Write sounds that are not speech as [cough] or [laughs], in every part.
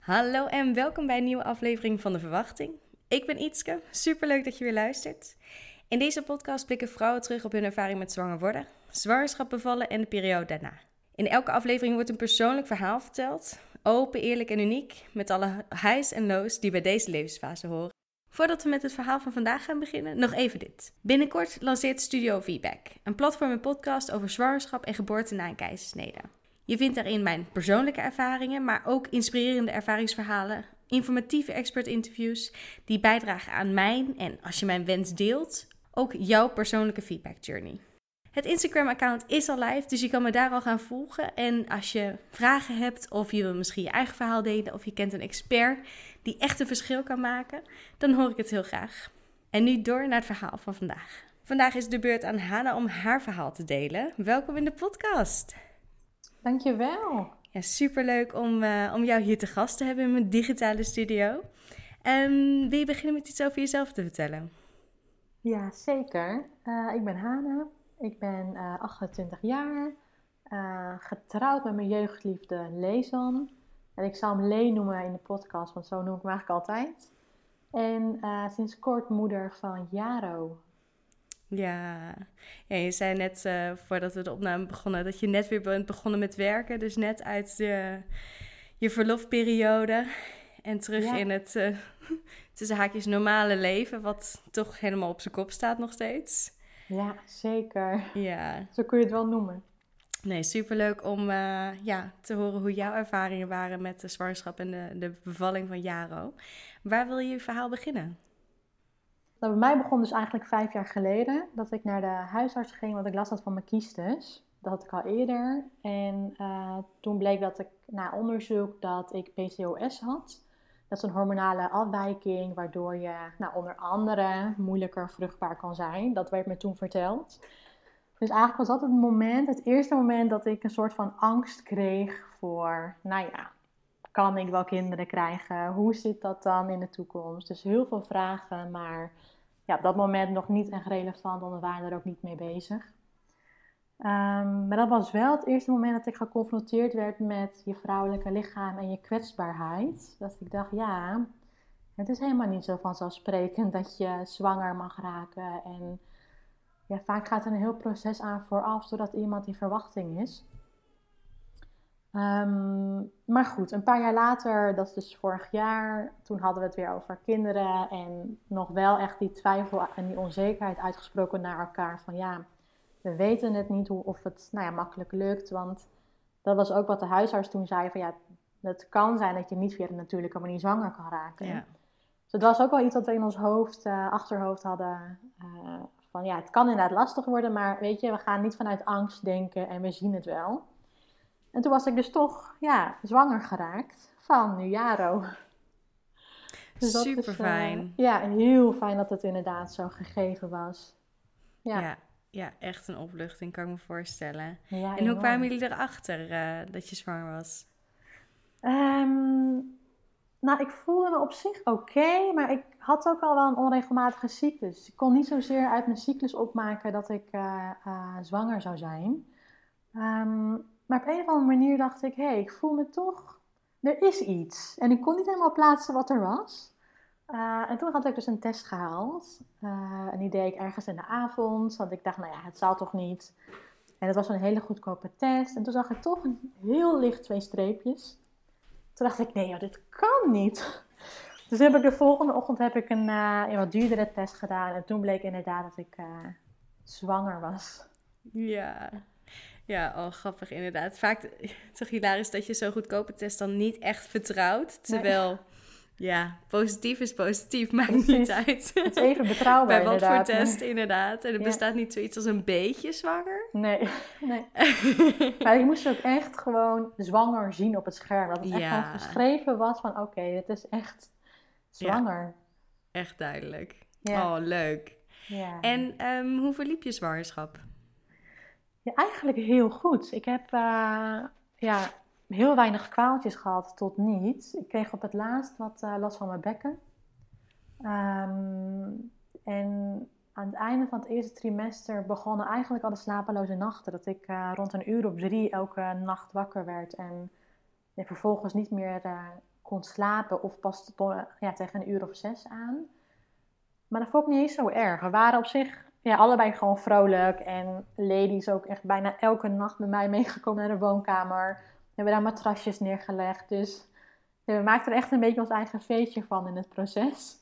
Hallo en welkom bij een nieuwe aflevering van De Verwachting. Ik ben Ietske, superleuk dat je weer luistert. In deze podcast blikken vrouwen terug op hun ervaring met zwanger worden, zwangerschap bevallen en de periode daarna. In elke aflevering wordt een persoonlijk verhaal verteld, open, eerlijk en uniek, met alle highs en lows die bij deze levensfase horen. Voordat we met het verhaal van vandaag gaan beginnen, nog even dit. Binnenkort lanceert Studio Feedback, een platform en podcast over zwangerschap en geboorte na een keizersnede. Je vindt daarin mijn persoonlijke ervaringen, maar ook inspirerende ervaringsverhalen, informatieve expert-interviews die bijdragen aan mijn en als je mijn wens deelt, ook jouw persoonlijke feedback journey. Het Instagram-account is al live, dus je kan me daar al gaan volgen. En als je vragen hebt, of je wil misschien je eigen verhaal delen, of je kent een expert die echt een verschil kan maken, dan hoor ik het heel graag. En nu door naar het verhaal van vandaag. Vandaag is de beurt aan Hana om haar verhaal te delen. Welkom in de podcast. Dankjewel. Ja, superleuk om, uh, om jou hier te gast te hebben in mijn digitale studio. Um, wil je beginnen met iets over jezelf te vertellen? Ja, zeker. Uh, ik ben Hana. Ik ben uh, 28 jaar. Uh, getrouwd met mijn jeugdliefde Leesan. En ik zal hem Lee noemen in de podcast, want zo noem ik hem eigenlijk altijd. En sinds kort moeder van Jaro. Ja. ja, je zei net uh, voordat we de opname begonnen dat je net weer bent begonnen met werken. Dus net uit de, je verlofperiode en terug ja. in het uh, [laughs] tussen haakjes normale leven, wat toch helemaal op zijn kop staat nog steeds. Ja, zeker. Ja. Zo kun je het wel noemen. Nee, superleuk om uh, ja, te horen hoe jouw ervaringen waren met de zwangerschap en de, de bevalling van Jaro. Waar wil je je verhaal beginnen? Nou, bij mij begon dus eigenlijk vijf jaar geleden dat ik naar de huisarts ging, want ik last had van mijn kiestes. Dat had ik al eerder. En uh, toen bleek dat ik na onderzoek dat ik PCOS had. Dat is een hormonale afwijking waardoor je nou, onder andere moeilijker vruchtbaar kan zijn. Dat werd me toen verteld. Dus eigenlijk was dat het moment, het eerste moment dat ik een soort van angst kreeg voor, nou ja, kan ik wel kinderen krijgen? Hoe zit dat dan in de toekomst? Dus heel veel vragen, maar ja, op dat moment nog niet echt relevant, want we waren er ook niet mee bezig. Um, maar dat was wel het eerste moment dat ik geconfronteerd werd met je vrouwelijke lichaam en je kwetsbaarheid. Dat ik dacht, ja, het is helemaal niet zo vanzelfsprekend dat je zwanger mag raken. En ja, vaak gaat er een heel proces aan vooraf, zodat iemand in verwachting is. Um, maar goed, een paar jaar later, dat is dus vorig jaar, toen hadden we het weer over kinderen en nog wel echt die twijfel en die onzekerheid uitgesproken naar elkaar van ja, we weten het niet hoe, of het nou ja, makkelijk lukt, want dat was ook wat de huisarts toen zei van ja, het kan zijn dat je niet via de natuurlijke manier zwanger kan raken. Ja. Dus het was ook wel iets wat we in ons hoofd, uh, achterhoofd hadden uh, van ja, het kan inderdaad lastig worden, maar weet je, we gaan niet vanuit angst denken en we zien het wel. En toen was ik dus toch ja, zwanger geraakt van Nujaro. Dus Super is, fijn. Uh, ja, heel fijn dat het inderdaad zo gegeven was. Ja, ja, ja echt een opluchting, kan ik me voorstellen. Ja, en hoe kwamen jullie erachter uh, dat je zwanger was? Um, nou, ik voelde me op zich oké, okay, maar ik had ook al wel een onregelmatige cyclus. Ik kon niet zozeer uit mijn cyclus opmaken dat ik uh, zwanger zou zijn. Um, maar op een of andere manier dacht ik, hé, hey, ik voel me toch, er is iets. En ik kon niet helemaal plaatsen wat er was. Uh, en toen had ik dus een test gehaald. Uh, en die deed ik ergens in de avond. Want ik dacht, nou ja, het zal toch niet. En het was een hele goedkope test. En toen zag ik toch een heel licht twee streepjes. Toen dacht ik, nee, joh, dit kan niet. [laughs] Dus heb ik de volgende ochtend heb ik een, uh, een wat duurdere test gedaan. En toen bleek inderdaad dat ik zwanger was. Ja, ja, oh, grappig inderdaad. Vaak toch hilarisch dat je zo'n goedkope test dan niet echt vertrouwt. Terwijl, ja, positief is positief, [laughs] maakt Precies. niet uit. Het is even betrouwbaar Bij wat voor test inderdaad. En er ja. bestaat niet zoiets als een beetje zwanger. Nee, [laughs] nee. maar je moest ook echt gewoon zwanger zien op het scherm. Dat het echt ja. gewoon geschreven was van, oké, okay, het is echt zwanger. Ja. Echt duidelijk. Oh, leuk. En um, hoe verliep je zwangerschap? Ja, eigenlijk heel goed. Ik heb uh, ja, heel weinig kwaaltjes gehad tot niet. Ik kreeg op het laatst wat uh, last van mijn bekken. Um, en aan het einde van het eerste trimester begonnen eigenlijk al de slapeloze nachten. Dat ik uh, rond een uur of drie elke nacht wakker werd en vervolgens niet meer kon slapen of pas tegen een uur of zes aan. Maar dat vond ik niet eens zo erg. We waren op zich ja, allebei gewoon vrolijk. En Lady is ook echt bijna elke nacht met mij [laughs] meegekomen naar de woonkamer. We hebben daar matrasjes neergelegd. Dus ja, we maakten er echt een beetje ons eigen feestje van in het proces.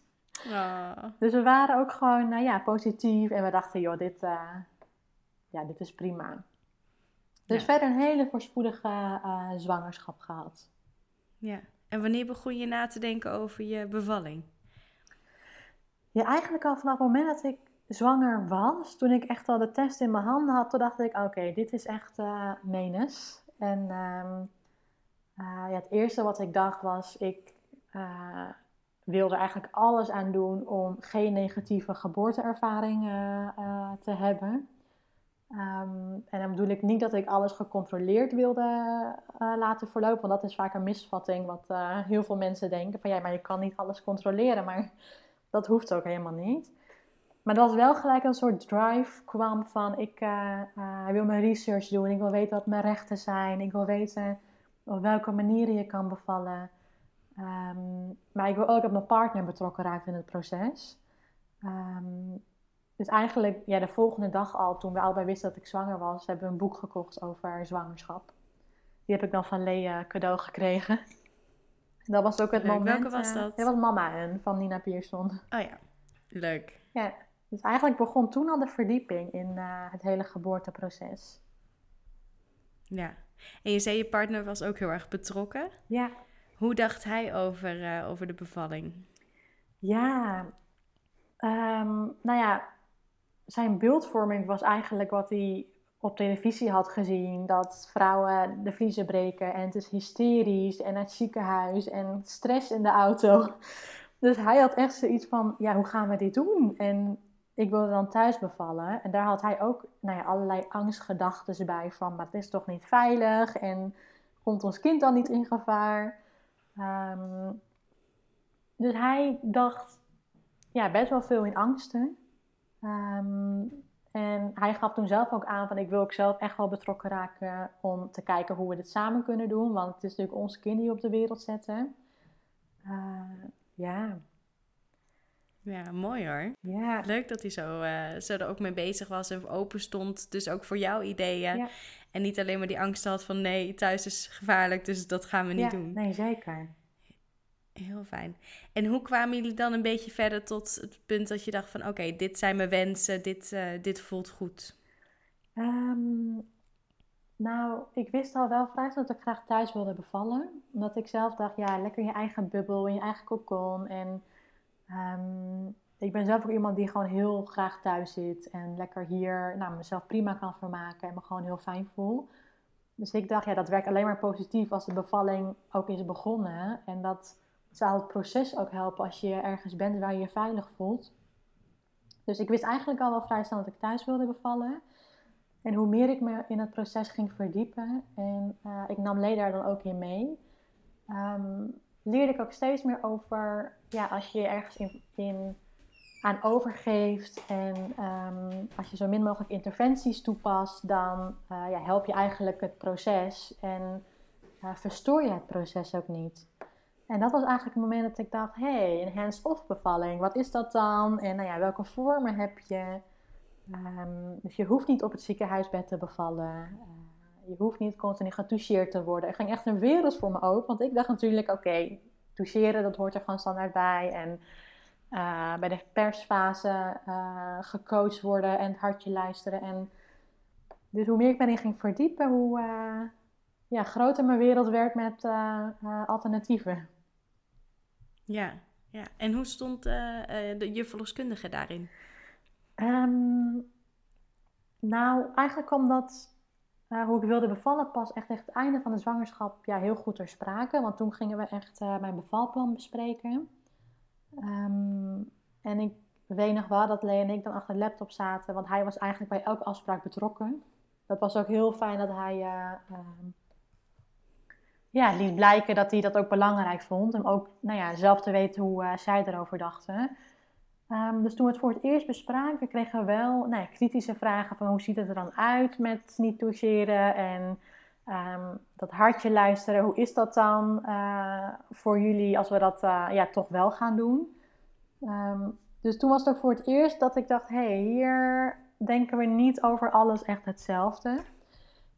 Ah. Dus we waren ook gewoon nou ja, positief. En we dachten, joh, dit, uh, ja, dit is prima. Dus verder een hele voorspoedige uh, zwangerschap gehad. Ja, en wanneer begon je na te denken over je bevalling? Ja, eigenlijk al vanaf het moment dat ik zwanger was, toen ik echt al de test in mijn handen had, toen dacht ik, oké, dit is echt uh, menens. En uh, ja, het eerste wat ik dacht was, ik uh, wilde eigenlijk alles aan doen om geen negatieve geboorteervaring te hebben. Um, en dan bedoel ik niet dat ik alles gecontroleerd wilde laten verlopen, want dat is vaak een misvatting wat heel veel mensen denken van ja, maar je kan niet alles controleren, maar dat hoeft ook helemaal niet. Maar dat was wel gelijk een soort drive kwam van ik uh, uh, wil mijn research doen, ik wil weten wat mijn rechten zijn, ik wil weten op welke manieren je kan bevallen. Um, maar ik wil ook dat mijn partner betrokken raakt in het proces. Um, dus eigenlijk, ja, de volgende dag al, toen we allebei wisten dat ik zwanger was, hebben we een boek gekocht over zwangerschap. Die heb ik dan van Lea cadeau gekregen. Dat was ook het moment. Welke was uh, dat? Dat was Mama en van Nina Pierson. Oh ja, leuk. Ja, dus eigenlijk begon toen al de verdieping in uh, het hele geboorteproces. Ja, en je zei je partner was ook heel erg betrokken. Ja. Hoe dacht hij over, uh, over de bevalling? Ja, um, nou ja, zijn beeldvorming was eigenlijk wat hij op televisie had gezien. Dat vrouwen de vliezen breken en het is hysterisch en het ziekenhuis en stress in de auto. [laughs] Dus hij had echt zoiets van, ja, hoe gaan we dit doen? En ik wilde dan thuis bevallen. En daar had hij ook nou ja, allerlei angstgedachten bij van, maar het is toch niet veilig? En komt ons kind dan niet in gevaar? Um, dus hij dacht ja, best wel veel in angsten. Um, en hij gaf toen zelf ook aan van ik wil ook zelf echt wel betrokken raken om te kijken hoe we dit samen kunnen doen. Want het is natuurlijk ons kind die op de wereld zetten. Uh, ja. Ja, mooi hoor. Ja. Leuk dat hij zo, uh, zo er ook mee bezig was en open stond. Dus ook voor jouw ideeën. Ja. En niet alleen maar die angst had van nee, thuis is gevaarlijk, dus dat gaan we niet ja, doen. Nee, zeker. Heel fijn. En hoe kwamen jullie dan een beetje verder tot het punt dat je dacht van... oké, dit zijn mijn wensen, dit, uh, dit voelt goed? Um, nou, ik wist al wel vrij snel dat ik graag thuis wilde bevallen. Omdat ik zelf dacht, ja, lekker in je eigen bubbel, in je eigen cocon. En um, ik ben zelf ook iemand die gewoon heel graag thuis zit. En lekker hier nou, mezelf prima kan vermaken en me gewoon heel fijn voel. Dus ik dacht, ja, dat werkt alleen maar positief als de bevalling ook is begonnen. En dat zou het proces ook helpen als je ergens bent waar je je veilig voelt. Dus ik wist eigenlijk al wel vrij snel dat ik thuis wilde bevallen. En hoe meer ik me in het proces ging verdiepen, en uh, ik nam Lee daar dan ook in mee, um, leerde ik ook steeds meer over, ja, als je je ergens in, in aan overgeeft en um, als je zo min mogelijk interventies toepast, dan uh, ja, help je eigenlijk het proces en uh, verstoor je het proces ook niet. En dat was eigenlijk het moment dat ik dacht, hé, hey, een hands-off bevalling, wat is dat dan? En nou ja, welke vormen heb je? Um, dus je hoeft niet op het ziekenhuisbed te bevallen. Je hoeft niet continu getoucheerd te worden. Er ging echt een wereld voor me open, want ik dacht natuurlijk, oké, okay, toucheren, dat hoort er gewoon standaard bij. En uh, bij de persfase uh, gecoacht worden en het hartje luisteren. En dus hoe meer ik ben in ging verdiepen, hoe ja, groter mijn wereld werd met alternatieven. Ja, ja. En hoe stond de, je verloskundige daarin? Um, nou, eigenlijk kwam dat, uh, hoe ik wilde bevallen, pas echt echt het einde van de zwangerschap ja, heel goed ter sprake. Want toen gingen we echt mijn bevalplan bespreken. Um, en ik weet nog wel dat Lee en ik dan achter de laptop zaten, want hij was eigenlijk bij elke afspraak betrokken. Dat was ook heel fijn dat hij um, ja, liet blijken dat hij dat ook belangrijk vond. Om ook nou ja, zelf te weten hoe zij erover dachten. Um, dus toen we het voor het eerst bespraken, kregen we wel nou ja, kritische vragen van hoe ziet het er dan uit met niet toucheren. En Ehm, dat hartje luisteren, hoe is dat dan uh, voor jullie als we dat uh, ja, toch wel gaan doen? Um, dus toen was het ook voor het eerst dat ik dacht: hé, hey, hier denken we niet over alles echt hetzelfde.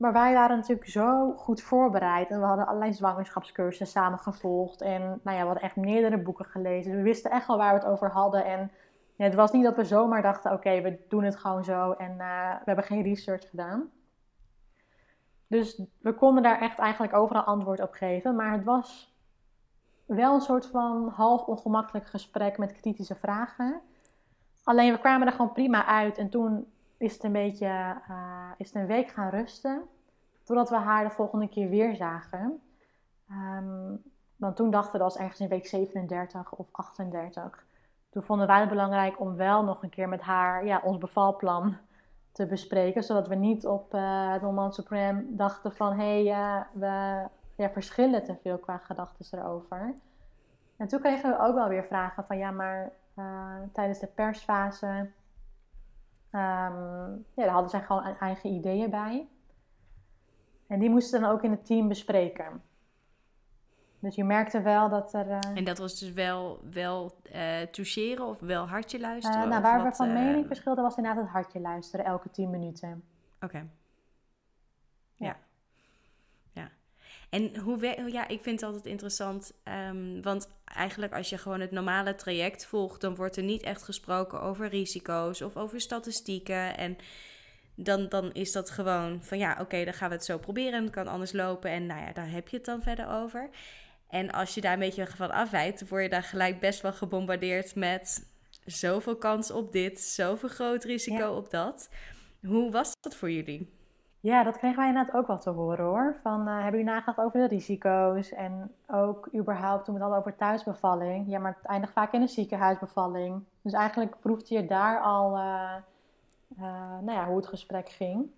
Maar wij waren natuurlijk zo goed voorbereid en we hadden allerlei zwangerschapscursussen samen gevolgd. En nou ja, we hadden echt meerdere boeken gelezen. We wisten echt wel waar we het over hadden. En ja, het was niet dat we zomaar dachten: oké, we doen het gewoon zo en uh, we hebben geen research gedaan. Dus we konden daar echt eigenlijk overal antwoord op geven. Maar het was wel een soort van half ongemakkelijk gesprek met kritische vragen. Alleen we kwamen er gewoon prima uit. En toen is het een beetje uh, is het een week gaan rusten. Totdat we haar de volgende keer weer zagen. Um, want toen dachten we dat ergens in week 37 of 38. Toen vonden wij het belangrijk om wel nog een keer met haar ja, ons bevalplan te bespreken. Zodat we niet op uh, het moment supreme dachten van... hé, hey, uh, we ja, verschillen te veel qua gedachten erover. En toen kregen we ook wel weer vragen van... ja, maar tijdens de persfase... Um, ja, daar hadden zij gewoon eigen ideeën bij. En die moesten dan ook in het team bespreken. Dus je merkte wel dat er. Uh... En dat was dus wel, wel uh, toucheren of wel hartje luisteren? Uh, nou, waar we van mening verschilden was inderdaad het hartje luisteren, elke tien minuten. Oké. Okay. Ja. ja. En hoe ja, ik vind het altijd interessant, um, want eigenlijk als je gewoon het normale traject volgt, dan wordt er niet echt gesproken over risico's of over statistieken. En dan, dan is dat gewoon van ja, oké, dan gaan we het zo proberen. Het kan anders lopen en nou ja, daar heb je het dan verder over. En als je daar een beetje van afwijkt, word je daar gelijk best wel gebombardeerd met zoveel kans op dit, zoveel groot risico op dat. Hoe was dat voor jullie? Ja, dat kregen wij inderdaad ook wel te horen hoor. Van, uh, hebben jullie nagedacht over de risico's? En ook überhaupt toen we het hadden over thuisbevalling. Ja, maar het eindigt vaak in een ziekenhuisbevalling. Dus eigenlijk proefde je daar al uh, uh, nou ja, hoe het gesprek ging.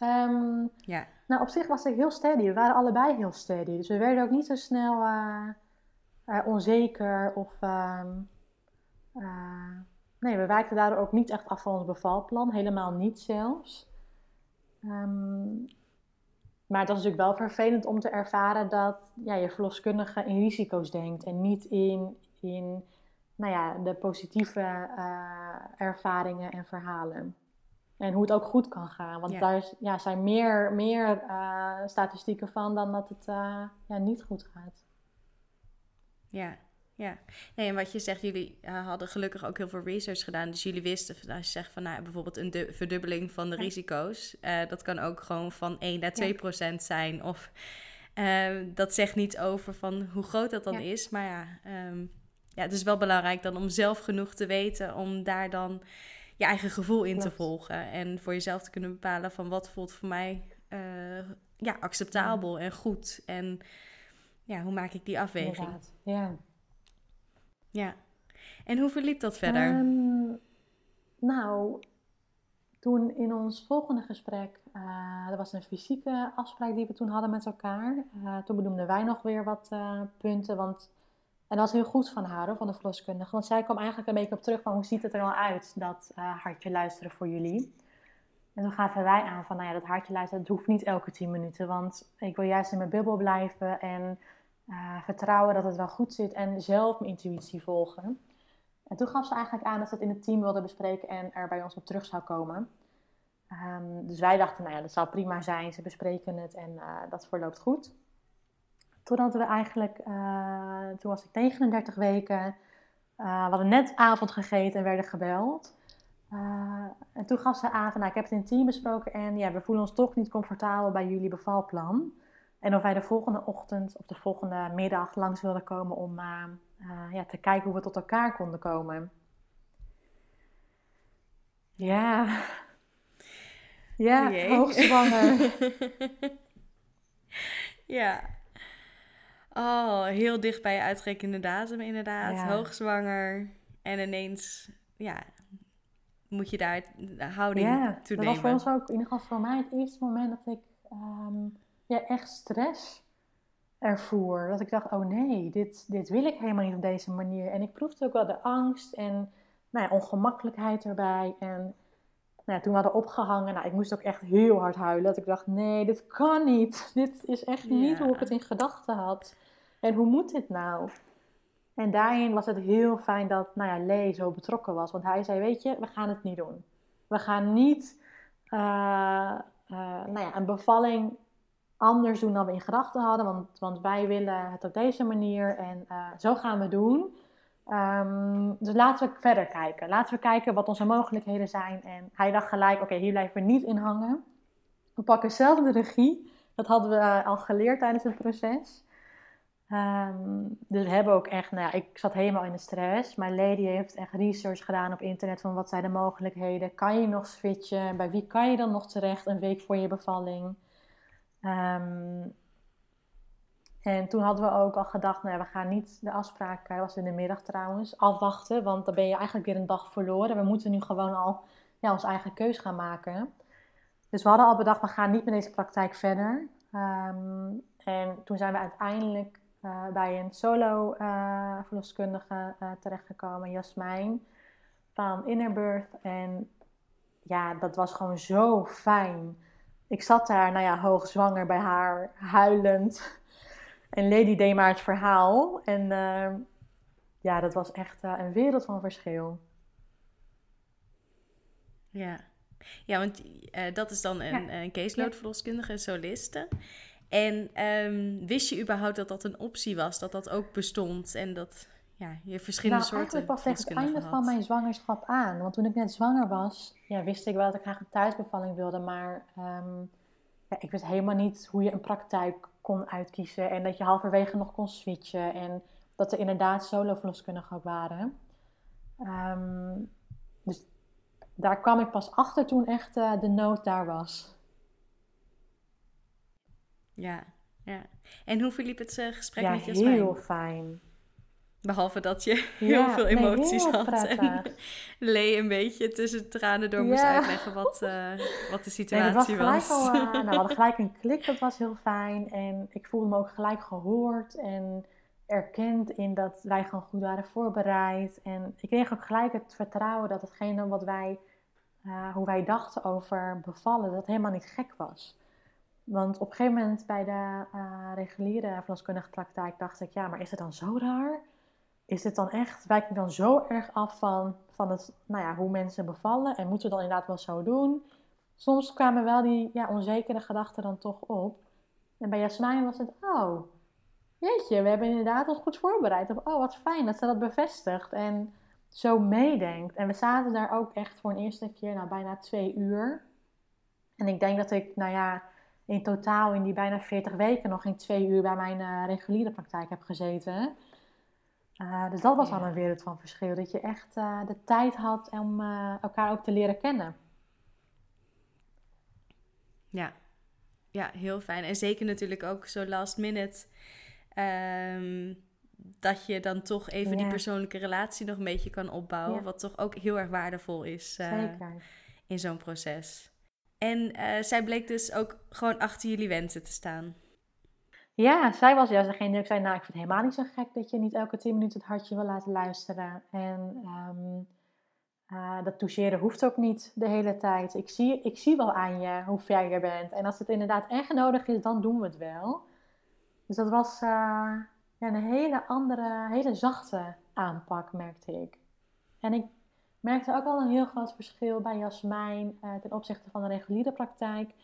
Um, ja. Nou, op zich was ik heel steady. We waren allebei heel steady. Dus we werden ook niet zo snel onzeker of. Uh, nee, we wijkten daardoor ook niet echt af van ons bevalplan. Helemaal niet zelfs. Um, maar het was natuurlijk wel vervelend om te ervaren dat ja, je verloskundige in risico's denkt en niet in, in nou ja, de positieve ervaringen en verhalen. En hoe het ook goed kan gaan. Want daar is, ja, zijn meer, meer uh, statistieken van dan dat het uh, ja, niet goed gaat. Ja, ja. Nee, en wat je zegt, jullie uh, hadden gelukkig ook heel veel research gedaan. Dus jullie wisten, als je zegt van nou, bijvoorbeeld een verdubbeling van de ja. risico's. dat kan ook gewoon van 1 naar 2 procent zijn. Of dat zegt niet over van hoe groot dat dan is. Maar ja, um, ja, het is wel belangrijk dan om zelf genoeg te weten om daar dan je eigen gevoel in te volgen. En voor jezelf te kunnen bepalen van wat voelt voor mij uh, ja, acceptabel en goed. En ja, hoe maak ik die afweging? Inderdaad. Ja. Ja. En hoe verliep dat verder? Um, nou, toen in ons volgende gesprek, uh, er was een fysieke afspraak die we toen hadden met elkaar. Uh, toen benoemden wij nog weer wat uh, punten, want en dat was heel goed van haar, van de verloskundige. Want zij kwam eigenlijk een beetje op terug van hoe ziet het er nou uit, dat hartje luisteren voor jullie. En toen gaven wij aan van, nou ja, dat hartje luisteren, dat hoeft niet elke tien minuten. Want ik wil juist in mijn bubbel blijven en uh, vertrouwen dat het wel goed zit en zelf mijn intuïtie volgen. En toen gaf ze eigenlijk aan dat ze het in het team wilde bespreken en er bij ons op terug zou komen. Um, dus wij dachten, nou ja, dat zou prima zijn. Ze bespreken het en uh, dat verloopt goed. Totdat we eigenlijk, uh, toen was ik 39 weken, we hadden net avond gegeten en werden gebeld. En toen gaf ze aan van, nou, ik heb het in het team besproken en ja, we voelen ons toch niet comfortabel bij jullie bevalplan. En of wij de volgende ochtend of de volgende middag langs wilden komen om ja, te kijken hoe we tot elkaar konden komen. Ja. Ja, hoogzwanger. [laughs] ja. Oh, heel dicht bij je uitgerekende datum inderdaad. Hoogzwanger. En ineens, ja, moet je daar de houding ja, toe nemen. dat was voor ons ook, in ieder geval voor mij, het eerste moment dat ik um, ja, echt stress ervoer. Dat ik dacht, oh nee, dit, dit wil ik helemaal niet op deze manier. En ik proefde ook wel de angst en nou ja, ongemakkelijkheid erbij. En nou ja, toen we hadden opgehangen, nou, ik moest ook echt heel hard huilen. Dat ik dacht, nee, dit kan niet. [laughs] Dit is echt niet hoe ik het in gedachten had. En hoe moet dit nou? En daarin was het heel fijn dat nou ja, Lee zo betrokken was. Want hij zei, weet je, we gaan het niet doen. We gaan niet uh, uh, nou ja, een bevalling anders doen dan we in gedachten hadden. Want, want wij willen het op deze manier en uh, zo gaan we doen. Um, dus laten we verder kijken. Laten we kijken wat onze mogelijkheden zijn. En hij dacht gelijk, oké, hier blijven we niet in hangen. We pakken zelf de regie. Dat hadden we al geleerd tijdens het proces. Um, dus we hebben ook echt, nou ja, ik zat helemaal in de stress. Mijn lady heeft echt research gedaan op internet van wat zijn de mogelijkheden. Kan je nog switchen? Bij wie kan je dan nog terecht een week voor je bevalling? Um, en toen hadden we ook al gedacht, nou we gaan niet de afspraak, dat was in de middag trouwens, afwachten. Want dan ben je eigenlijk weer een dag verloren. We moeten nu gewoon al ja, onze eigen keus gaan maken. Dus we hadden al bedacht, we gaan niet met deze praktijk verder. Um, en toen zijn we uiteindelijk uh, bij een solo uh, verloskundige uh, terechtgekomen, Jasmijn, van Innerbirth. En ja, dat was gewoon zo fijn. Ik zat daar, nou ja, hoogzwanger bij haar, huilend. En Lady deed maar het verhaal. En ja, dat was echt een wereld van verschil. Ja, ja want dat is dan een, ja. een caseload ja. verloskundige, een soliste. En um, wist je überhaupt dat dat een optie was? Dat dat ook bestond en dat ja, je verschillende nou, soorten pas tegen het einde van mijn zwangerschap aan. Want toen ik net zwanger was, ja, wist ik wel dat ik graag een thuisbevalling wilde. Maar um, ja, ik wist helemaal niet hoe je een praktijk kon uitkiezen. En dat je halverwege nog kon switchen. En dat er inderdaad solo-verloskundigen ook waren. Um, dus daar kwam ik pas achter toen echt uh, de nood daar was. Ja, ja. En hoe verliep het uh, gesprek ja, met Jasmijn? heel fijn. Behalve dat je [laughs] heel ja, veel emoties nee, had. Prettig. En [laughs] Lee een beetje tussen tranen door moest Ja. uitleggen wat, uh, wat de Nee, was situatie was. al, eh, nou, we hadden [laughs] gelijk een klik, dat was heel fijn. En ik voelde me ook gelijk gehoord en erkend in dat wij gewoon goed waren voorbereid. En ik kreeg ook gelijk het vertrouwen dat hetgene wat wij, eh, hoe wij dachten over bevallen, dat helemaal niet gek was. Want op een gegeven moment bij de eh, reguliere verloskundige praktijk dacht ik, ja, maar is het dan zo raar? Is het dan echt, wijkt het dan zo erg af van, van het, nou ja, hoe mensen bevallen? En moeten we dan inderdaad wel zo doen? Soms kwamen wel die ja, onzekere gedachten dan toch op. En bij Jasmijn was het, oh, jeetje, we hebben inderdaad ons goed voorbereid. Of, oh, wat fijn dat ze dat bevestigt en zo meedenkt. En we zaten daar ook echt voor een eerste keer, nou, bijna twee uur. En ik denk dat ik, nou ja, in totaal in die bijna 40 weken nog geen twee uur bij mijn uh, reguliere praktijk heb gezeten. Uh, dus dat was Ja. al een wereld van verschil. Dat je echt uh, de tijd had om uh, elkaar ook te leren kennen. Ja. ja, heel fijn. En zeker natuurlijk ook zo last minute. ehm, dat je dan toch even die persoonlijke relatie nog een beetje kan opbouwen. Ja. Wat toch ook heel erg waardevol is eh, Zeker. in zo'n proces. En eh, zij bleek dus ook gewoon achter jullie wensen te staan. Ja, zij was juist degene die ook zei, nou, ik vind het helemaal niet zo gek dat je niet elke tien minuten het hartje wil laten luisteren. En ehm, eh, dat toucheren hoeft ook niet de hele tijd. Ik zie, ik zie wel aan je hoe ver je bent. En als het inderdaad echt nodig is, dan doen we het wel. Dus dat was eh, ja, een hele andere, hele zachte aanpak, merkte ik. En ik merkte ook al een heel groot verschil bij Jasmijn eh, ten opzichte van de reguliere praktijk.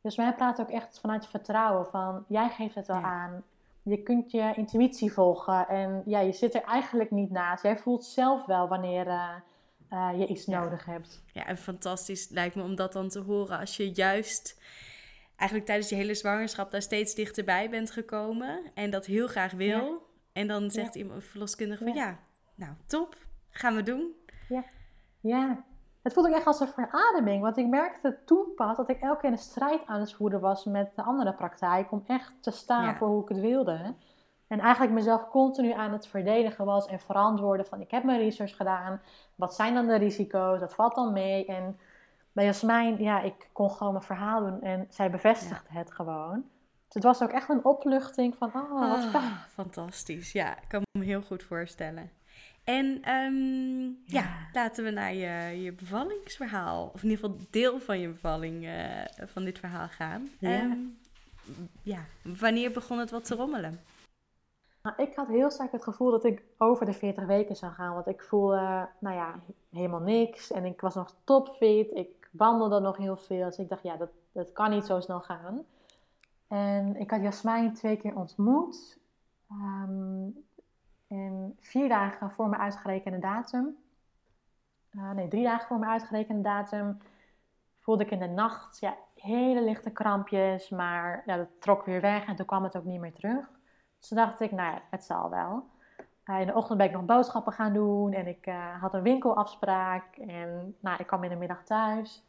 Jasmijn praat ook echt vanuit vertrouwen van, jij geeft het wel Ja. aan. Je kunt je intuïtie volgen en ja, je zit er eigenlijk niet naast. Jij voelt zelf wel wanneer eh, eh, je iets Ja. nodig hebt. Ja, en fantastisch lijkt me om dat dan te horen als je juist eigenlijk tijdens je hele zwangerschap daar steeds dichterbij bent gekomen en dat heel graag wil. En dan zegt iemand, een verloskundige van Ja. ja, nou top, gaan we doen. Ja, het voelde ook echt als een verademing. Want ik merkte toen pas dat ik elke keer een strijd aan het voeren was met de andere praktijk. Om echt te staan Ja. voor hoe ik het wilde. En eigenlijk mezelf continu aan het verdedigen was en verantwoorden van ik heb mijn research gedaan. Wat zijn dan de risico's? Dat valt dan mee. En bij Jasmijn, ja, ik kon gewoon mijn verhaal doen en zij bevestigde het gewoon. Dus het was ook echt een opluchting van, oh, wat fijn. Ah, fantastisch. Ja, ik kan me heel goed voorstellen. En ehm, ja. laten we naar je, je bevallingsverhaal, of in ieder geval deel van je bevalling eh, van dit verhaal gaan. Ja. Ehm, ja, wanneer begon het wat te rommelen? Nou, ik had heel sterk het gevoel dat ik over de 40 weken zou gaan. Want ik voelde, nou ja, helemaal niks. En ik was nog topfit. Ik wandelde nog heel veel. Dus ik dacht, ja, dat, dat kan niet zo snel gaan. En ik had Jasmijn twee keer ontmoet. Ehm, en vier dagen voor mijn uitgerekende datum. Uh, nee, drie dagen voor mijn uitgerekende datum. Voelde ik in de nacht ja, hele lichte krampjes. Maar ja, dat trok weer weg en toen kwam het ook niet meer terug. Dus toen dacht ik, nou ja, het zal wel. Uh, in de ochtend ben ik nog boodschappen gaan doen. En ik uh, had een winkelafspraak. En nou, ik kwam in de middag thuis.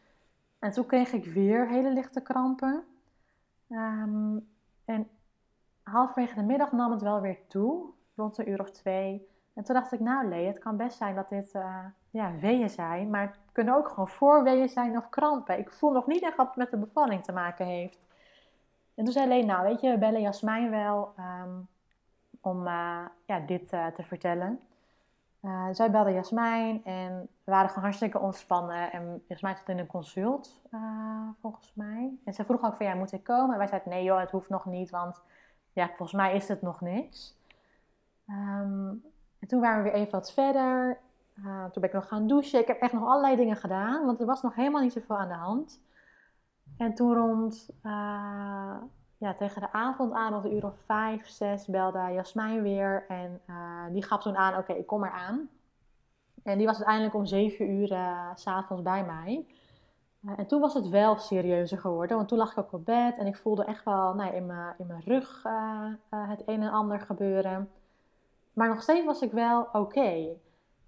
En toen kreeg ik weer hele lichte krampen. Um, en halverwege de middag nam het wel weer toe, rond een uur of twee. En toen dacht ik, nou Lee, het kan best zijn dat dit uh, ja, weeën zijn, maar het kunnen ook gewoon voorweeën zijn of krampen. Ik voel nog niet echt dat het met de bevalling te maken heeft. En toen zei Lee, nou weet je, we bellen Jasmijn wel um, om uh, ja, dit uh, te vertellen. Zij belde Jasmijn en we waren gewoon hartstikke ontspannen. En Jasmijn zat in een consult, volgens mij. En ze vroeg ook van, ja, moet ik komen? En wij zeiden, nee joh, het hoeft nog niet, want ja, volgens mij is het nog niks. Um, en toen waren we weer even wat verder. Uh, toen ben ik nog gaan douchen. Ik heb echt nog allerlei dingen gedaan, want er was nog helemaal niet zoveel aan de hand. En toen rond ja, tegen de avond aan, rond een uur of vijf, zes, belde Jasmijn weer. En uh, die gaf toen aan, oké, ik kom eraan. En die was uiteindelijk om zeven uur uh, s'avonds bij mij. En toen was het wel serieuzer geworden, want toen lag ik ook op bed. En ik voelde echt wel nou, in, mijn, in mijn rug het een en ander gebeuren. Maar nog steeds was ik wel oké.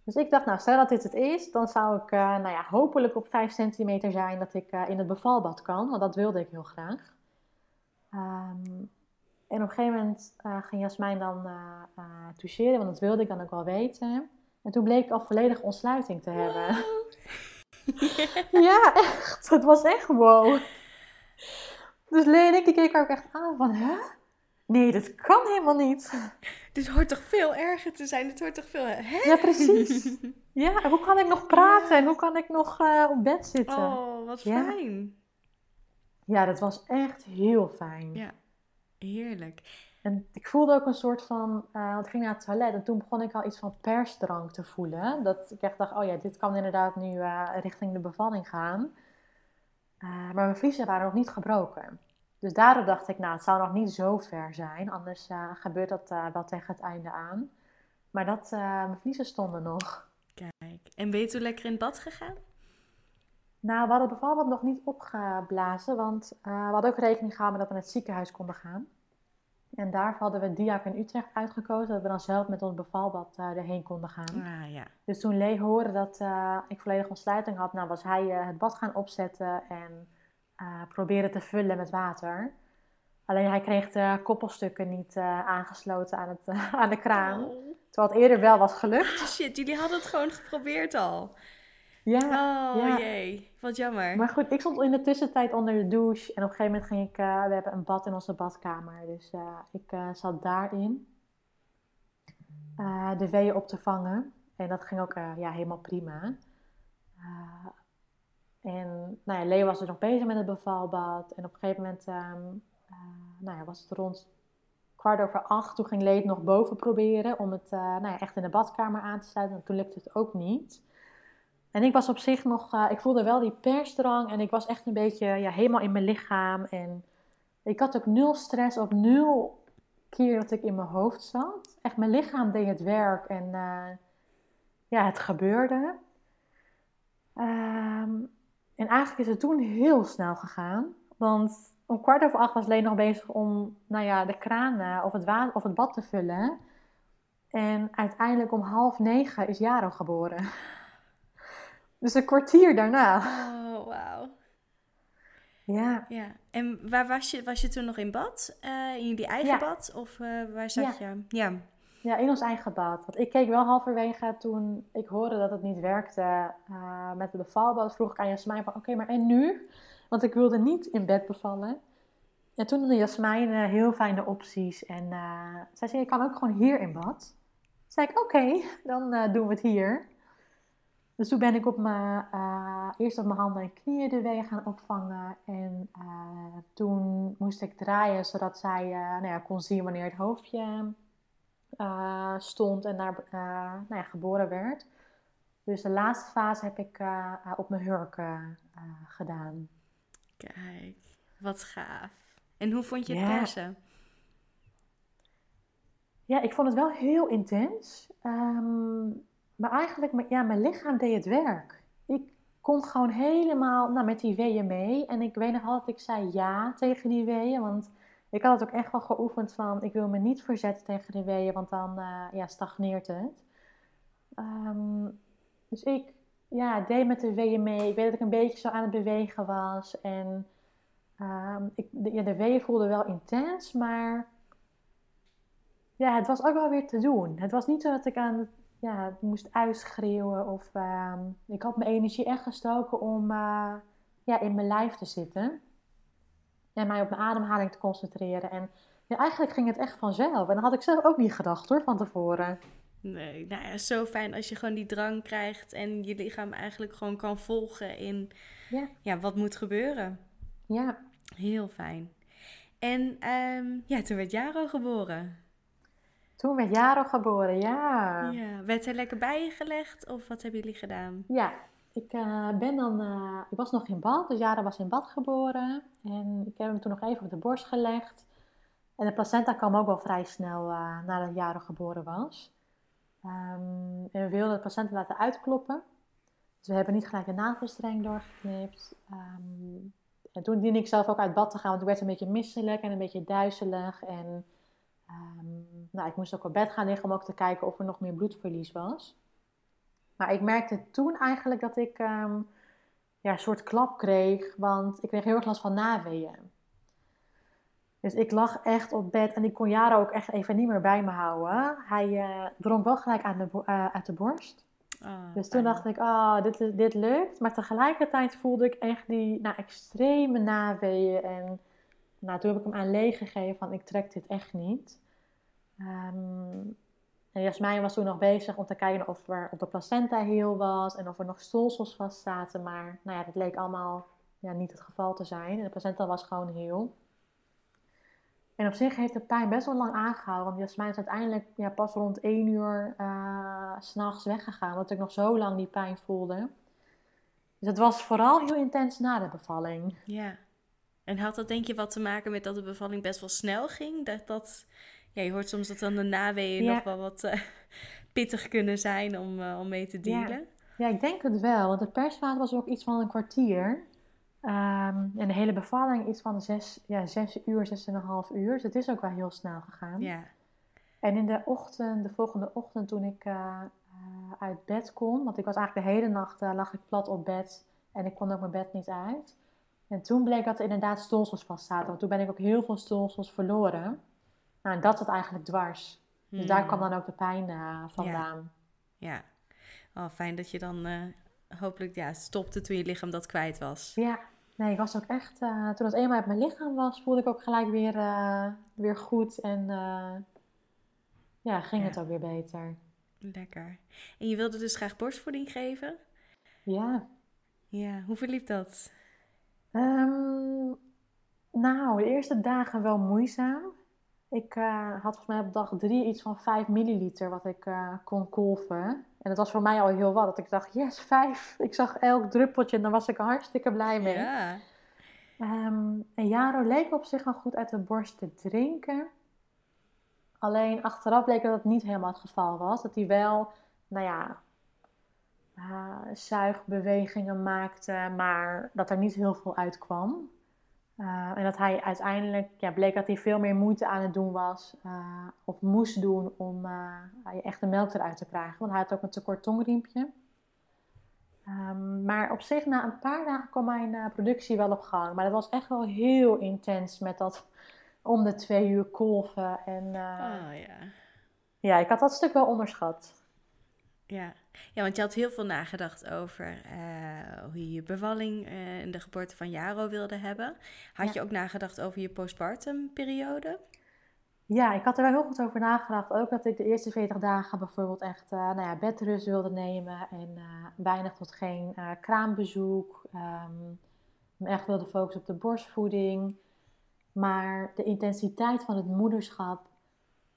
Dus ik dacht, nou, stel dat dit het is, dan zou ik nou ja, hopelijk op 5 centimeter zijn dat ik in het bevalbad kan. Want dat wilde ik heel graag. Um, en op een gegeven moment uh, ging Jasmijn dan toucheren, want dat wilde ik dan ook wel weten. En toen bleek ik al volledig ontsluiting te hebben. Wow. ja, echt. Het was echt wow. Dus Lee en ik die keken ook echt aan van, hè? Nee, dat kan helemaal niet. [laughs] Dit hoort toch veel erger te zijn? Dit hoort toch veel... Hè? Ja, precies. [laughs] ja, hoe kan ik nog praten en hoe kan ik nog op bed zitten? Oh, wat ja. fijn. Ja, dat was echt heel fijn. Ja, heerlijk. En ik voelde ook een soort van, uh, want ik ging naar het toilet en toen begon ik al iets van persdrang te voelen. Dat ik echt dacht, oh ja, dit kan inderdaad nu uh, richting de bevalling gaan. Uh, maar mijn vliezen waren nog niet gebroken. Dus daardoor dacht ik, nou, het zou nog niet zo ver zijn. Anders gebeurt dat wel tegen het einde aan. Maar dat, mijn vliezen stonden nog. Kijk, en ben je toen lekker in bad gegaan? Nou, we hadden bevalbad nog niet opgeblazen, want uh, we hadden ook rekening gehouden dat we naar het ziekenhuis konden gaan. En daarvoor hadden we Diak in Utrecht uitgekozen, dat we dan zelf met ons bevalbad uh, erheen konden gaan. Ah, ja. Dus toen Lee hoorde dat uh, ik volledig ontsluiting had, nou was hij het bad gaan opzetten en proberen te vullen met water. Alleen hij kreeg de koppelstukken niet aangesloten aan, het, [laughs] aan de kraan. Oh. Terwijl het eerder wel was gelukt. Ah, shit, jullie hadden het gewoon geprobeerd al. Ja, oh jee, wat jammer. Maar goed, ik stond in de tussentijd onder de douche. En op een gegeven moment ging ik, uh, we hebben een bad in onze badkamer. Dus uh, ik uh, zat daarin de weeën op te vangen. En dat ging ook ja, helemaal prima. En nou ja, was dus nog bezig met het bevalbad. En op een gegeven moment um, nou ja, was het rond kwart over acht. Toen ging Lee het nog boven proberen om het nou ja, echt in de badkamer aan te sluiten. En toen lukte het ook niet. En ik was op zich nog, uh, ik voelde wel die persdrang en ik was echt een beetje ja, helemaal in mijn lichaam. En ik had ook nul stress op nul keer dat ik in mijn hoofd zat. Echt, mijn lichaam deed het werk en ja, het gebeurde. Um, en eigenlijk is het toen heel snel gegaan. Want om kwart over acht was Leen nog bezig om nou ja, de kraan uh, of, het water, of het bad te vullen. En uiteindelijk om half negen is Jaro geboren. [laughs] Dus een kwartier daarna. Oh, wauw. Ja. ja. En waar was je? Was je toen nog in bad? Uh, in jullie eigen bad? Of uh, waar zat ja. je? Ja. Ja, in ons eigen bad. Want ik keek wel halverwege toen ik hoorde dat het niet werkte uh, met de bevalbad. Vroeg ik aan Jasmijn van, oké, maar en nu? Want ik wilde niet in bed bevallen. En toen had Jasmijn heel fijne opties. En zij zei, je kan ook gewoon hier in bad. zei ik, oké, [laughs] dan uh, doen we het hier. Dus toen ben ik op mijn, uh, eerst op mijn handen en knieën de weeën gaan opvangen. En uh, toen moest ik draaien, zodat zij nou ja, kon zien wanneer het hoofdje stond en daar nou ja, geboren werd. Dus de laatste fase heb ik op mijn hurk gedaan. Kijk, wat gaaf. En hoe vond je het ja. persen? Ja, ik vond het wel heel intens. Um, maar eigenlijk, ja, mijn lichaam deed het werk. Ik kon gewoon helemaal nou, met die weeën mee. En ik weet nog altijd, ik zei ja tegen die weeën. Want ik had het ook echt wel geoefend van, ik wil me niet verzetten tegen die weeën. Want dan uh, ja, stagneert het. Um, dus ik ja, deed met de weeën mee. Ik weet dat ik een beetje zo aan het bewegen was. En um, ik, de, ja, de weeën voelden wel intens, maar ja, het was ook wel weer te doen. Het was niet zo dat ik aan ja, moest uitschreeuwen of uh, ik had mijn energie echt gestoken om uh, ja, in mijn lijf te zitten en mij op mijn ademhaling te concentreren. En ja, eigenlijk ging het echt vanzelf. En dat had ik zelf ook niet gedacht hoor, van tevoren. Nee, nou ja, zo fijn als je gewoon die drang krijgt en je lichaam eigenlijk gewoon kan volgen in ja. Ja, wat moet gebeuren. Ja. Heel fijn. En um, ja, toen werd Jaro geboren. Toen werd Jaro geboren, ja. ja. Werd hij lekker bij je gelegd of wat hebben jullie gedaan? Ja, ik uh, ben dan, uh, ik was nog in bad, dus Jaro was in bad geboren. En ik heb hem toen nog even op de borst gelegd. En de placenta kwam ook wel vrij snel uh, nadat Jaro geboren was. Um, en we wilden de placenta laten uitkloppen. Dus we hebben niet gelijk de navelstreng doorgeknipt. Um, en toen diende ik zelf ook uit bad te gaan, want ik werd een beetje misselijk en een beetje duizelig. En um, nou, ik moest ook op bed gaan liggen om ook te kijken of er nog meer bloedverlies was. Maar ik merkte toen eigenlijk dat ik um, ja, een soort klap kreeg, want ik kreeg heel erg last van naweeën. Dus ik lag echt op bed en ik kon Jaro ook echt even niet meer bij me houden. Hij uh, dronk wel gelijk aan de, uh, uit de borst. Oh, dus toen dacht ik, oh, dit, dit lukt. Maar tegelijkertijd voelde ik echt die nou, extreme naweeën. En nou, toen heb ik hem aan leeg gegeven van, ik trek dit echt niet. Um, en Jasmijn was toen nog bezig om te kijken of er op de placenta heel was. En of er nog stolsels vast zaten. Maar nou ja, dat leek allemaal ja, niet het geval te zijn. En de placenta was gewoon heel. En op zich heeft de pijn best wel lang aangehouden. Want Jasmijn is uiteindelijk ja, pas rond 1 uur uh, s'nachts weggegaan. Omdat ik nog zo lang die pijn voelde. Dus het was vooral heel intens na de bevalling. Ja. En had dat denk je wat te maken met dat de bevalling best wel snel ging? Dat dat... Ja, je hoort soms dat dan de naweeën nog wel wat uh, [laughs] pittig kunnen zijn om, uh, om mee te dealen. Ja. ja. ik denk het wel. Want de persvaart was ook iets van een kwartier. Um, en de hele bevalling is van zes, ja, zes uur, zes en een half uur. Dus het is ook wel heel snel gegaan. Ja. En in de ochtend, de volgende ochtend toen ik uh, uh, uit bed kon, want ik was eigenlijk de hele nacht lag ik plat op bed en ik kon ook mijn bed niet uit. En toen bleek dat er inderdaad stolsels vast zaten, want toen ben ik ook heel veel stolsels verloren. Nou, en dat zat eigenlijk dwars. Dus hmm. daar kwam dan ook de pijn vandaan. Ja. ja. Oh, fijn dat je dan hopelijk ja, stopte toen je lichaam dat kwijt was. Ja, Nee, ik was ook echt, uh, toen het eenmaal uit mijn lichaam was, voelde ik ook gelijk weer, weer goed en ja, ging ja. het ook weer beter. Lekker. En je wilde dus graag borstvoeding geven? Ja. Ja, hoe verliep dat? Um, nou, de eerste dagen wel moeizaam. Ik had volgens mij op dag drie iets van 5 milliliter wat ik kon kolven. En dat was voor mij al heel wat. Dat ik dacht, yes, vijf. [laughs] Ik zag elk druppeltje en daar was ik hartstikke blij mee. Ja. Um, en Jaro leek op zich wel goed uit de borst te drinken. Alleen achteraf bleek dat het niet helemaal het geval was. Dat hij wel, nou ja, uh, zuigbewegingen maakte, maar dat er niet heel veel uitkwam. Uh, en dat hij uiteindelijk, ja, bleek dat hij veel meer moeite aan het doen was, uh, of moest doen om uh, echt de melk eruit te krijgen. Want hij had ook een tekort tongriempje. Um, maar op zich, na een paar dagen kwam mijn productie wel op gang. Maar dat was echt wel heel intens met dat om de twee uur kolven. En, oh ja. Ja, ik had dat stuk wel onderschat. Ja. ja, want je had heel veel nagedacht over uh, hoe je je bevalling uh, en de geboorte van Jaro wilde hebben. Had ja. je ook nagedacht over je postpartum periode? Ja, ik had er wel heel goed over nagedacht. Ook dat ik de eerste 40 dagen bijvoorbeeld echt uh, nou ja, bedrust wilde nemen. En weinig tot geen kraambezoek. Um, me echt wilde focussen op de borstvoeding. Maar de intensiteit van het moederschap,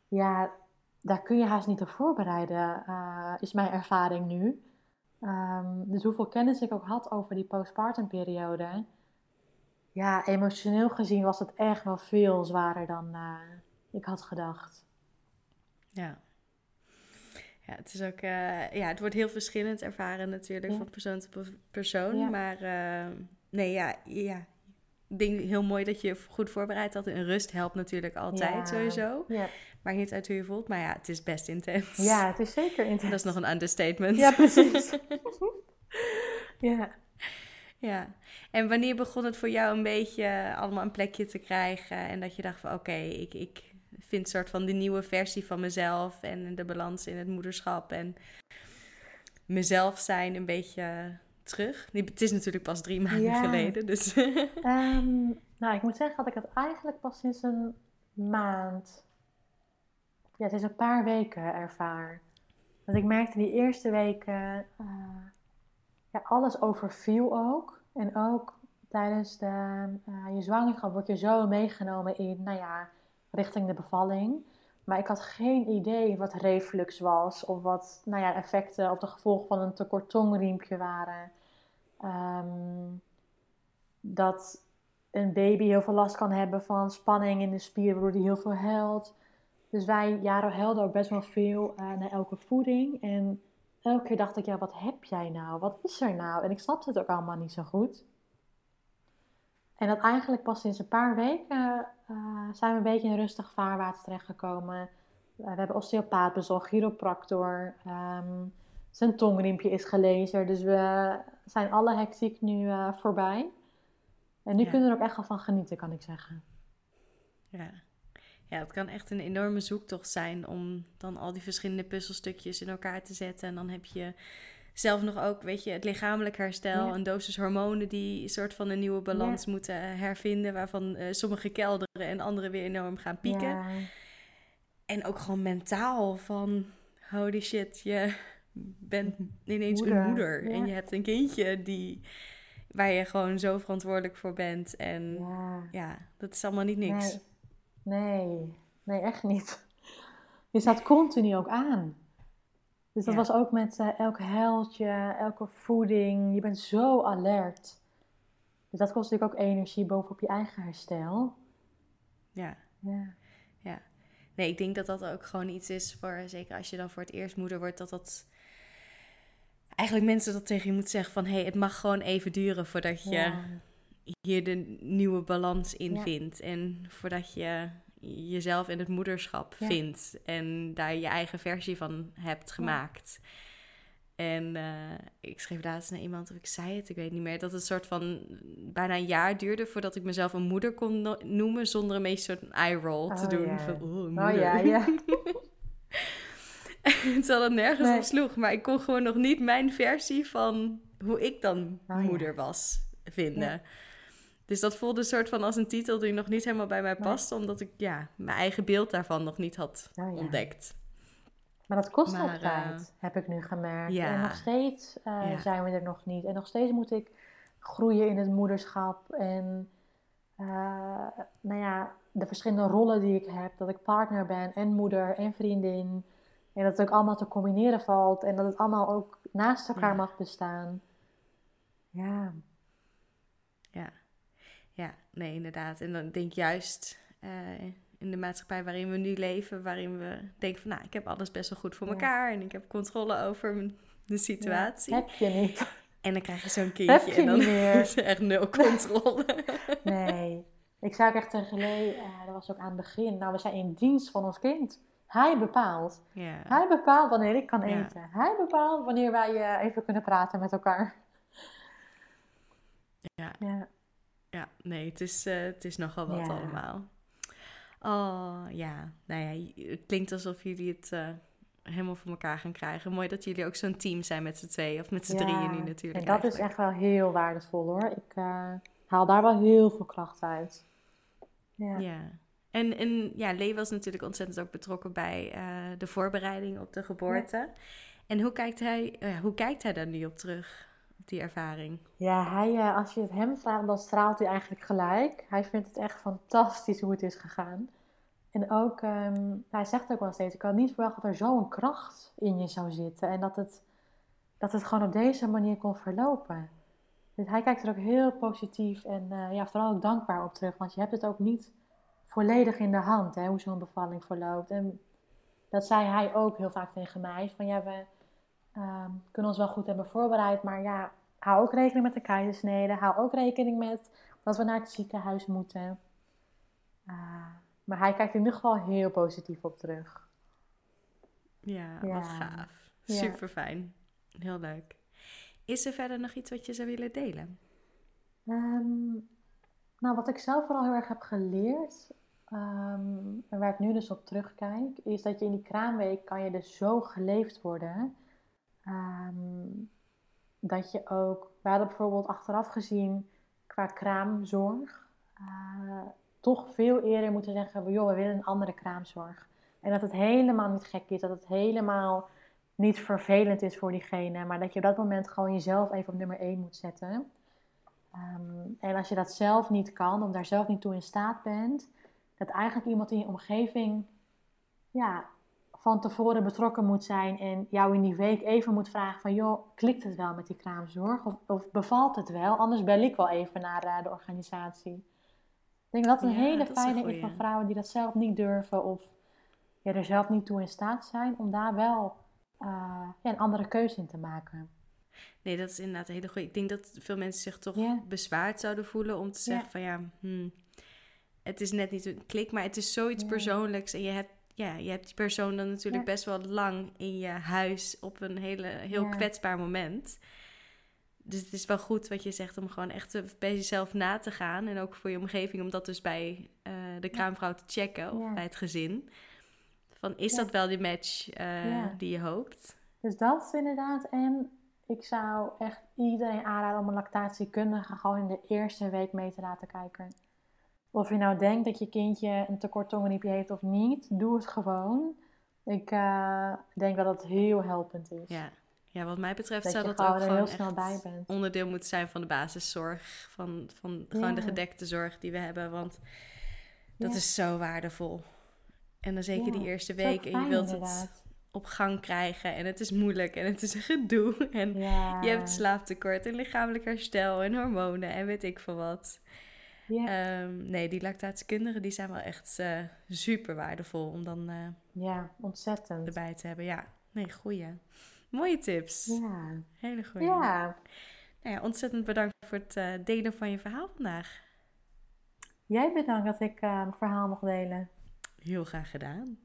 ja, daar kun je haast niet op voorbereiden, is mijn ervaring nu. Um, dus hoeveel kennis ik ook had over die postpartum periode. Ja, emotioneel gezien was het echt wel veel zwaarder dan ik had gedacht. Ja. Ja, het is ook, uh, ja, het wordt heel verschillend ervaren natuurlijk van persoon tot persoon. Maar nee, ja, ja. Ik denk heel mooi dat je goed voorbereid had. En rust helpt natuurlijk altijd sowieso. Ja. Maakt niet uit hoe je voelt, maar ja, het is best intens. Ja, het is zeker intens. [laughs] Dat is nog een understatement. Ja, precies. [laughs] ja. Ja, en wanneer begon het voor jou een beetje allemaal een plekje te krijgen en dat je dacht van oké, ik, ik, vind soort van de nieuwe versie van mezelf en de balans in het moederschap en mezelf zijn een beetje terug. Het is natuurlijk pas drie maanden geleden, dus... Um, [laughs] nou, ik moet zeggen dat ik het eigenlijk pas sinds een maand, ja, het is een paar weken ervaar. Want ik merkte die eerste weken, uh, ja, alles overviel ook. En ook tijdens de, uh, je zwangerschap word je zo meegenomen in, nou ja, richting de bevalling. Maar ik had geen idee wat reflux was of wat nou ja, effecten of de gevolgen van een tekort tongriempje waren. Um, dat een baby heel veel last kan hebben van spanning in de spier, waardoor die heel veel huilt. Dus wij, Jaro, helden ook best wel veel uh, naar elke voeding. En elke keer dacht ik, ja, wat heb jij nou? Wat is er nou? En ik snapte het ook allemaal niet zo goed. En dat eigenlijk pas sinds een paar weken uh, zijn we een beetje in rustig vaarwater terechtgekomen. Uh, we hebben osteopaat bezocht, chiropractor. Um, zijn tongriempje is gelezen. Dus we zijn alle hectiek nu uh, voorbij. En nu kunnen we er ook echt wel van genieten, kan ik zeggen. Ja. ja, het kan echt een enorme zoektocht zijn om dan al die verschillende puzzelstukjes in elkaar te zetten. En dan heb je zelf nog ook, weet je, het lichamelijk herstel, een dosis hormonen die een soort van een nieuwe balans moeten hervinden, waarvan uh, sommige kelderen en andere weer enorm gaan pieken. Ja. En ook gewoon mentaal van, holy shit, je bent ineens een moeder en je hebt een kindje die waar je gewoon zo verantwoordelijk voor bent. En ja, dat is allemaal niet niks. Nee. nee, nee, echt niet. Je staat continu ook aan. Dus dat was ook met uh, elk huiltje, elke voeding. Je bent zo alert. Dus dat kost natuurlijk ook energie bovenop je eigen herstel. Ja. Ja. ja. Nee, ik denk dat dat ook gewoon iets is voor, zeker als je dan voor het eerst moeder wordt, dat dat eigenlijk mensen dat tegen je moeten zeggen van hé, hey, het mag gewoon even duren voordat je hier de nieuwe balans in vindt. En voordat je jezelf in het moederschap vindt en daar je eigen versie van hebt gemaakt. En uh, ik schreef laatst naar iemand, of ik zei het, ik weet niet meer, dat het soort van bijna een jaar duurde voordat ik mezelf een moeder kon noemen zonder een beetje soort eye roll te oh, doen. Van, oh, moeder. Oh ja, ja. [laughs] Terwijl het nergens nee. op sloeg, maar ik kon gewoon nog niet mijn versie van hoe ik dan oh, moeder was vinden. Dus dat voelde een soort van als een titel die nog niet helemaal bij mij paste, omdat ik ja, mijn eigen beeld daarvan nog niet had ja. ontdekt. Maar dat kost maar, ook tijd, uh, heb ik nu gemerkt. Ja. En nog steeds uh, ja. zijn we er nog niet. En nog steeds moet ik groeien in het moederschap. En uh, nou ja, de verschillende rollen die ik heb. Dat ik partner ben en moeder en vriendin. En dat het ook allemaal te combineren valt. En dat het allemaal ook naast elkaar mag bestaan. Ja. Ja, nee, inderdaad. En dan denk ik juist uh, in de maatschappij waarin we nu leven, waarin we denken van, nou, ik heb alles best wel goed voor elkaar en ik heb controle over de situatie. heb je niet. En dan krijg je zo'n kindje je en dan [laughs] is er echt nul controle. [laughs] nee. Ik zei ook echt tegen Lee, uh, dat was ook aan het begin, nou, we zijn in dienst van ons kind. Hij bepaalt. Hij bepaalt wanneer ik kan eten. Hij bepaalt wanneer wij uh, even kunnen praten met elkaar. Ja. ja ja, nee, het is, uh, het is nogal wat allemaal. Oh ja, nou ja, het klinkt alsof jullie het uh, helemaal voor elkaar gaan krijgen. Mooi dat jullie ook zo'n team zijn met z'n tweeën of met z'n ja, drieën nu natuurlijk. En dat is echt wel heel waardevol hoor. Ik uh, haal daar wel heel veel kracht uit. Ja. ja. En, en ja, Lee was natuurlijk ontzettend ook betrokken bij de voorbereiding op de geboorte. En hoe kijkt, hij, hoe kijkt hij daar nu op terug, die ervaring? Ja, hij, uh, als je het hem vraagt, dan straalt hij eigenlijk gelijk. Hij vindt het echt fantastisch hoe het is gegaan. En ook, um, hij zegt ook wel steeds, ik had niet verwacht dat er zo'n kracht in je zou zitten. En dat het, dat het gewoon op deze manier kon verlopen. Dus hij kijkt er ook heel positief en uh, ja, vooral ook dankbaar op terug. Want je hebt het ook niet volledig in de hand, hè, hoe zo'n bevalling verloopt. En dat zei hij ook heel vaak tegen mij. Van ja, we uh, kunnen ons wel goed hebben voorbereid. Maar ja, hou ook rekening met de keizersnede. Hou ook rekening met dat we naar het ziekenhuis moeten. Uh, maar hij kijkt in ieder geval heel positief op terug. Ja, ja. wat gaaf. Super fijn. Heel leuk. Is er verder nog iets wat je zou willen delen? Um, nou, wat ik zelf vooral heel erg heb geleerd, um, en waar ik nu dus op terugkijk, is dat je in die kraamweek kan je dus zo geleefd worden. Um, dat je ook, we hadden bijvoorbeeld achteraf gezien qua kraamzorg, uh, toch veel eerder moeten zeggen, joh, we willen een andere kraamzorg. En dat het helemaal niet gek is, dat het helemaal niet vervelend is voor diegene, maar dat je op dat moment gewoon jezelf even op nummer 1 moet zetten. Um, en als je dat zelf niet kan, of daar zelf niet toe in staat bent, dat eigenlijk iemand in je omgeving ja, van tevoren betrokken moet zijn en jou in die week even moet vragen van joh, klikt het wel met die kraamzorg of, of bevalt het wel? Anders bel ik wel even naar uh, de organisatie. Ik denk dat het een ja, hele fijne is van vrouwen die dat zelf niet durven of ja, er zelf niet toe in staat zijn om daar wel uh, ja, een andere keuze in te maken. Nee, dat is inderdaad een hele goede. Ik denk dat veel mensen zich toch yeah. bezwaard zouden voelen om te zeggen yeah. van ja, hmm, het is net niet een klik, maar het is zoiets yeah. persoonlijks. En je hebt, ja, je hebt die persoon dan natuurlijk best wel lang in je huis op een hele, heel kwetsbaar moment. Dus het is wel goed wat je zegt om gewoon echt bij jezelf na te gaan. En ook voor je omgeving om dat dus bij uh, de kraamvrouw te checken of bij het gezin. Van is dat wel die match uh, die je hoopt? Dus dat is inderdaad. En ik zou echt iedereen aanraden om een lactatiekundige gewoon in de eerste week mee te laten kijken. Of je nou denkt dat je kindje een tekort tongeniepje heeft of niet, doe het gewoon. Ik uh, denk dat dat heel helpend is. Ja. Ja, wat mij betreft dat zou dat ook gewoon heel snel bij bent. onderdeel moeten zijn van de basiszorg. Van, van gewoon de gedekte zorg die we hebben. Want dat is zo waardevol. En dan zeker die eerste week. en je wilt inderdaad. het op gang krijgen. En het is moeilijk en het is een gedoe. En je hebt slaaptekort en lichamelijk herstel en hormonen en weet ik veel wat. Ja. Um, nee, die lactatiekundigen die zijn wel echt uh, super waardevol om dan uh, ja, ontzettend. erbij te hebben. Ja, nee, goeie. Mooie tips. Ja. Hele goede. Ja. Nou ja, ontzettend bedankt voor het uh, delen van je verhaal vandaag. Jij bedankt dat ik mijn verhaal mocht delen. Heel graag gedaan.